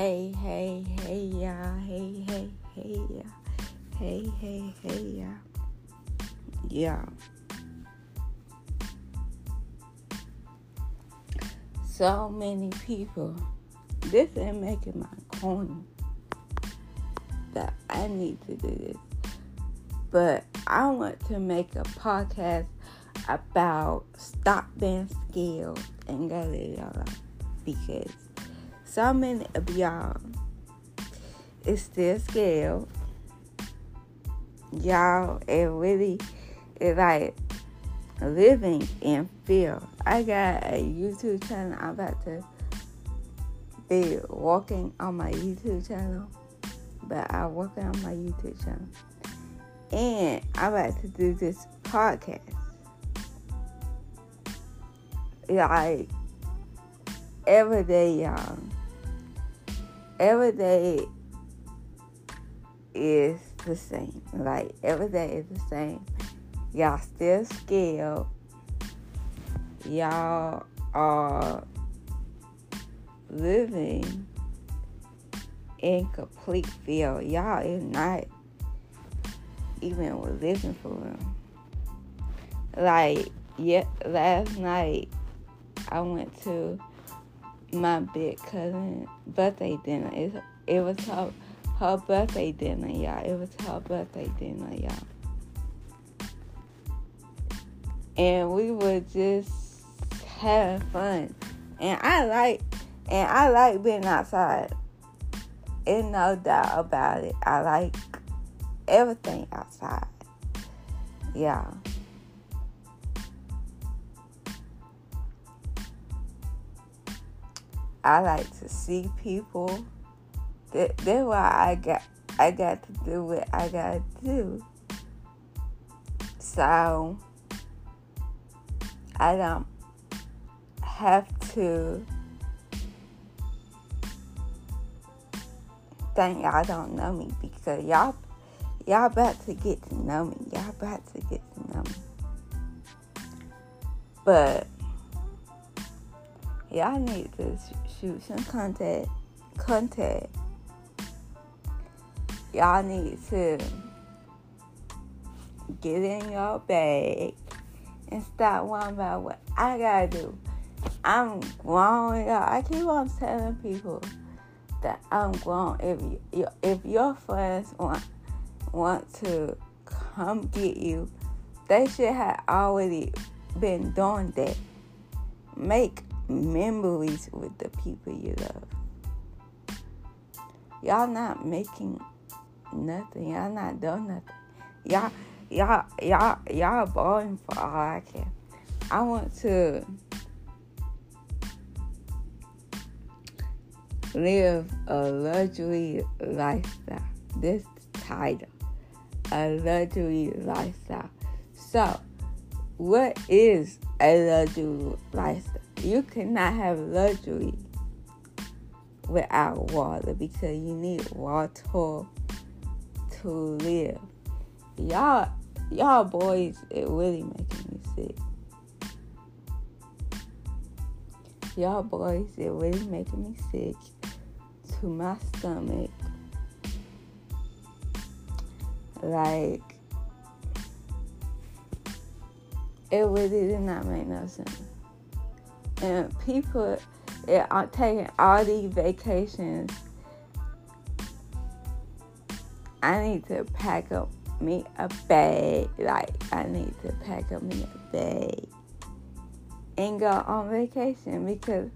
Hey, hey, hey, y'all. Hey, hey, hey, y'all. Hey, hey, hey, y'all. Yeah. So many people. This ain't making my corner that I need to do this. But I want to make a podcast about stop being scared and go because of y'all is still scared. Y'all it really is like living in fear. I got a YouTube channel. I'm about to be walking on my YouTube channel, but I'm working on my YouTube channel. And I'm about to do this podcast. Like every day, y'all every day is the same. Like every day is the same. Y'all still scared. Y'all are living in complete fear. Y'all is not even living for real. Like, yeah, last night I went to my big cousin birthday dinner. It, it was her, her birthday dinner, y'all. It was her birthday dinner, y'all. And we were just having fun. And I like and I like being outside. There's no doubt about it. I like everything outside. Yeah. I like to see people. That, that's why I got I got to do what I gotta do. So I don't have to think y'all don't know me because y'all y'all about to get to know me. Y'all about to get to know me. But y'all need to shoot some content. Content. Y'all need to get in your bag and stop worrying about what I gotta do. I'm grown, y'all. I keep on telling people that I'm grown. If you, if your friends want want to come get you, they should have already been doing that. Make memories with the people you love. Y'all not making nothing. Y'all not doing nothing. Y'all, y'all, y'all, y'all balling for all I care. I want to live a luxury lifestyle. This title, a luxury lifestyle. So, what is a luxury lifestyle? you cannot have luxury without water because you need water to live. Y'all, y'all boys, it really making me sick. Y'all boys, it really making me sick to my stomach. Like, it really did not make no sense and people are taking all these vacations. I need to pack up me a bag. Like I need to pack up me a bag and go on vacation because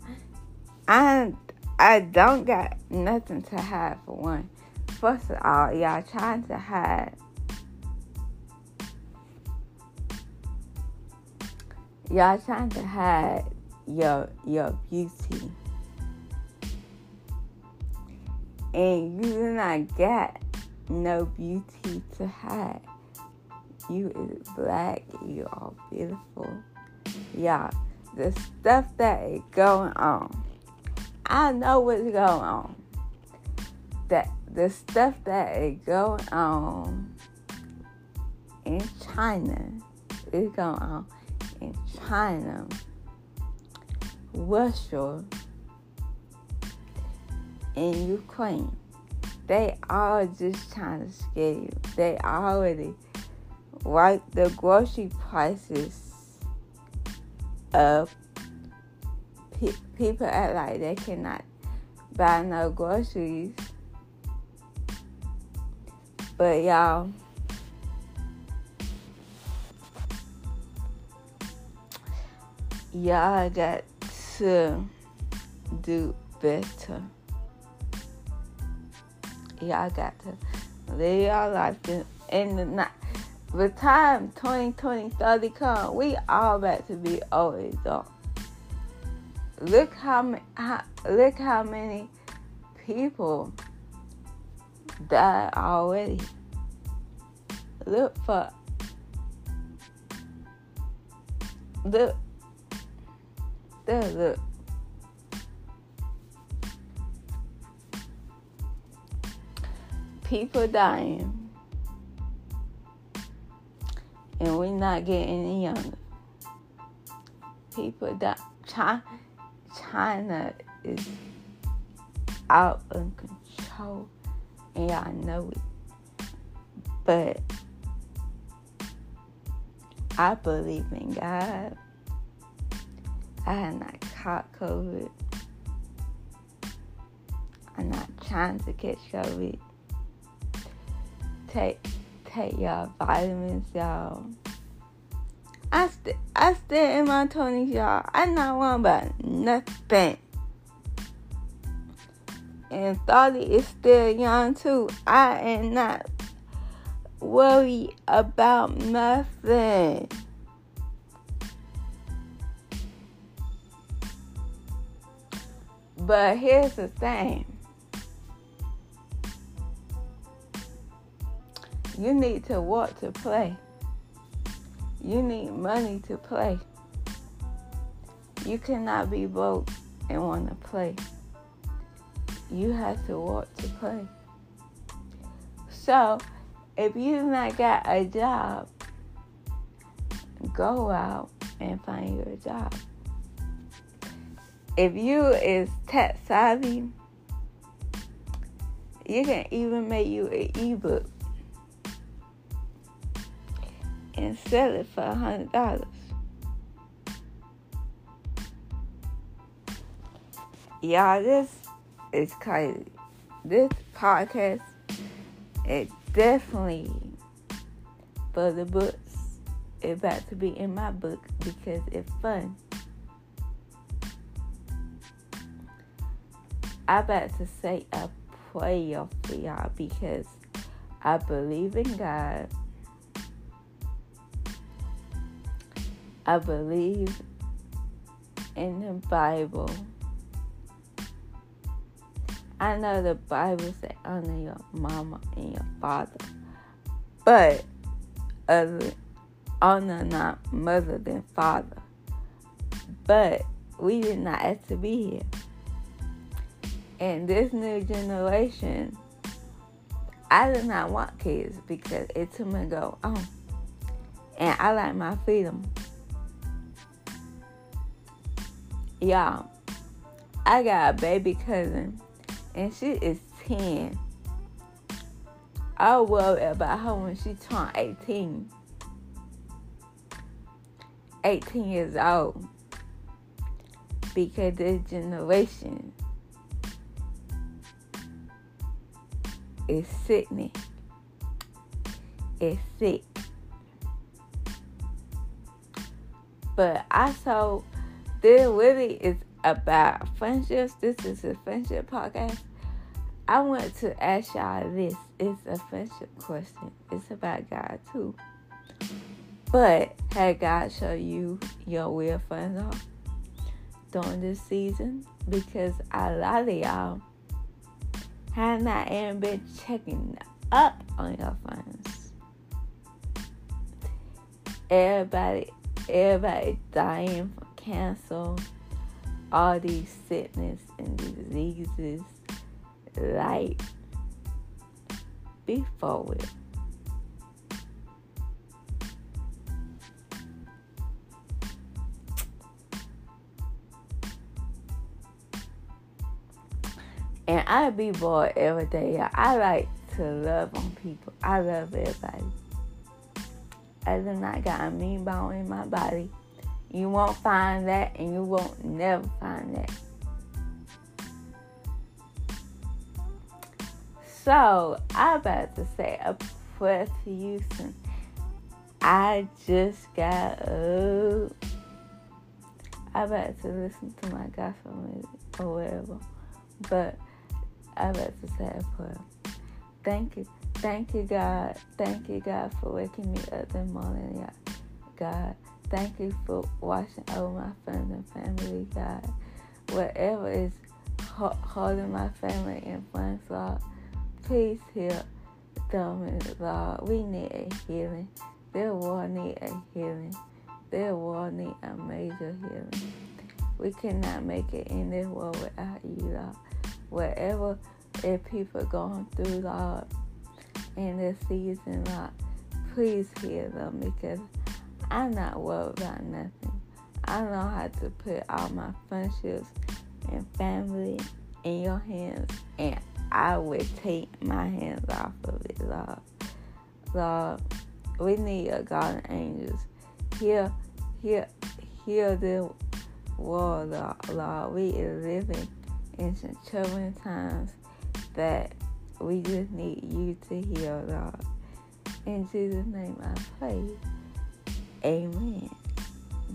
I I don't got nothing to hide for one. First of all, y'all trying to hide y'all trying to hide your your beauty. And you do not got no beauty to hide. You is black, you are beautiful. Yeah, the stuff that is going on. I know what's going on. That the stuff that is going on in China is going on in China Russia in Ukraine. They all just trying to scare you. They already wiped the grocery prices up. Pe- people act like they cannot buy no groceries. But y'all, y'all got to do better. Y'all got to live your life in the night. The time 2020, 30 come, we all about to be old adults. Look how, how look how many people died already. Look for look there look people dying. And we're not getting any younger people die. China, china is out of control. And y'all know it. But i believe in god I had not caught COVID. I'm not trying to catch COVID. Take take y'all vitamins, y'all. I st- I still in my twenties, y'all. I not worried about nothing. And Thoughty is still young too. I am not worried about nothing. But here's the thing you need to work to play, you need money to play. You cannot be broke and want to play. You have to work to play. So, if you've not got a job, go out and find you a job if you is tech savvy, you can even make you an ebook and sell it for a hundred dollars. Y'all, this is crazy. This podcast is definitely for the books. It's about to be in my book because it's fun. I about to say a prayer for y'all because I believe in God. I believe in the Bible. I know the Bible says honor your mama and your father, but honor not mother than father. But we did not ask to be here. And this new generation, I do not want kids because it took me go on. And I like my freedom. Y'all, I got a baby cousin and she is 10. I worry about her when she turned 18. 18 years old. Because this generation is sickening. It's sick. But I saw this really is about friendships. This is a friendship podcast. I want to ask y'all this. It's a friendship question. It's about God too. But had God show you your real friends are during this season? Because a lot of y'all have not even been checking up on your friends. Everybody, everybody dying from cancer, all these sickness and diseases. Like, be forward. And I be bored every day. I like to love on people. I love everybody. I do not got a mean bone in my body. You won't find that, and you won't never find that. So I about to say a prayer to Houston. I just got up. I about to listen to my gospel music or whatever. But I to say a prayer. Thank you. Thank you, God. Thank you, God, for waking me up this morning, God. Thank you for watching over my friends and family, God. Whatever is holding my family in friends, Lord, please heal them, Lord. We need a healing. Their world need a healing. Their world need a major healing. We cannot make it in this world without you, Lord. Whatever if people are going through, Lord, in this season, Lord, please heal them because I'm not worried about nothing. I know how to put all my friendships and family in your hands, and I will take my hands off of it, Lord. Lord, we need a guardian angels. Heal, heal, heal the world, Lord. We are living in troubling times that we just need you to heal, Lord. In Jesus' name I pray. Amen.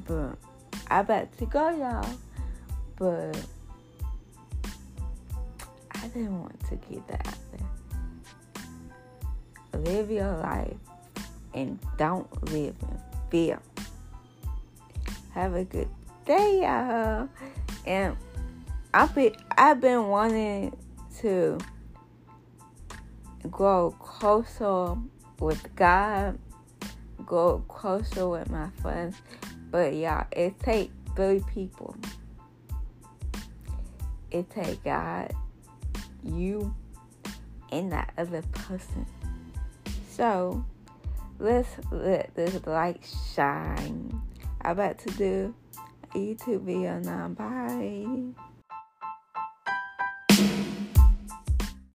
But I about to go, y'all. But I didn't want to get that out there. Live your life and don't live in fear. Have a good day, y'all. And I've been I've been wanting to grow closer with God, grow closer with my friends. But y'all, it take three people. It take God, you, and that other person. So let's let this light shine. I'm about to do a YouTube video now. Bye.